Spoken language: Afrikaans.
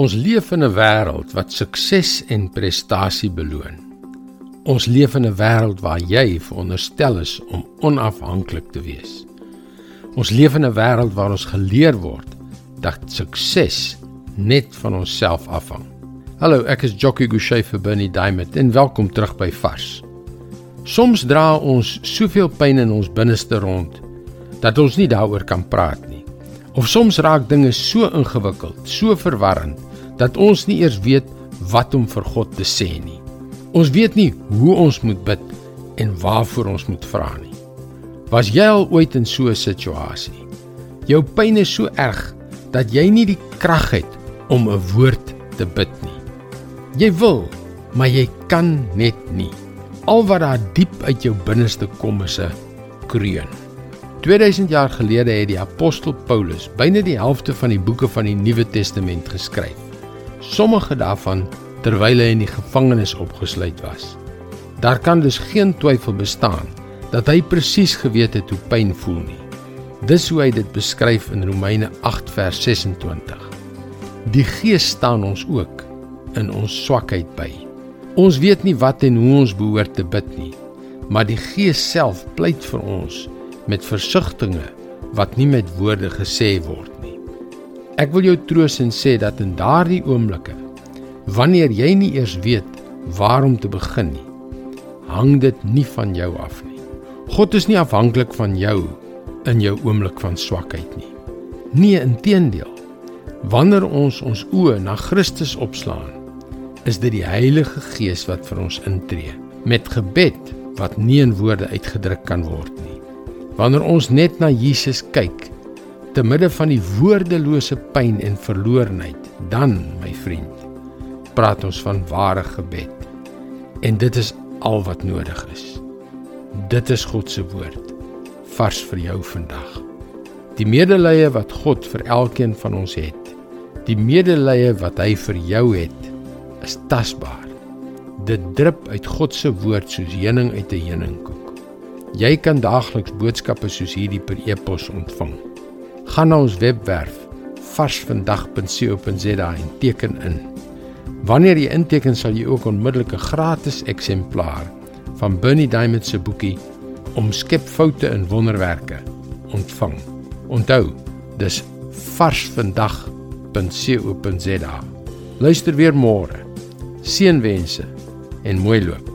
Ons leef in 'n wêreld wat sukses en prestasie beloon. Ons leef in 'n wêreld waar jy veronderstel is om onafhanklik te wees. Ons leef in 'n wêreld waar ons geleer word dat sukses net van onsself afhang. Hallo, ek is Jockey Gouchee vir Bernie Diamond en welkom terug by Vars. Soms dra ons soveel pyn in ons binneste rond dat ons nie daaroor kan praat nie. Of soms raak dinge so ingewikkeld, so verwarrend dat ons nie eers weet wat om vir God te sê nie. Ons weet nie hoe ons moet bid en waarvoor ons moet vra nie. Was jy al ooit in so 'n situasie? Jou pyn is so erg dat jy nie die krag het om 'n woord te bid nie. Jy wil, maar jy kan net nie. Al wat daar diep uit jou binneste kom is 'n kreun. 2000 jaar gelede het die apostel Paulus byna die helfte van die boeke van die Nuwe Testament geskryf. Sommige daarvan terwyl hy in die gevangenis opgesluit was. Daar kan dus geen twyfel bestaan dat hy presies geweet het hoe pyn voel nie. Dis hoe hy dit beskryf in Romeine 8 vers 26. Die Gees staan ons ook in ons swakheid by. Ons weet nie wat en hoe ons behoort te bid nie, maar die Gees self pleit vir ons met versigtings wat nie met woorde gesê word nie. Ek wil jou troos en sê dat in daardie oomblikke wanneer jy nie eers weet waar om te begin nie, hang dit nie van jou af nie. God is nie afhanklik van jou in jou oomblik van swakheid nie. Nee, inteendeel. Wanneer ons ons oë na Christus opslaan, is dit die Heilige Gees wat vir ons intree met gebed wat nie in woorde uitgedruk kan word nie. Wanneer ons net na Jesus kyk, te midde van die woordelose pyn en verlorenheid, dan, my vriend, praat ons van ware gebed. En dit is al wat nodig is. Dit is God se woord vars vir jou vandag. Die medelee wat God vir elkeen van ons het, die medelee wat hy vir jou het, is tasbaar. Dit drup uit God se woord soos heuning uit 'n heuningkoek. Jy kan daagliks boodskappe soos hierdie per e-pos ontvang. Gaan na ons webwerf varsvandag.co.za en teken in. Wanneer jy inteken, sal jy ook onmiddellik 'n gratis eksemplaar van Bernie Diamond se boekie Omskep foute in wonderwerke ontvang. Onthou, dis varsvandag.co.za. Luister weer môre. Seënwense en mooi loop.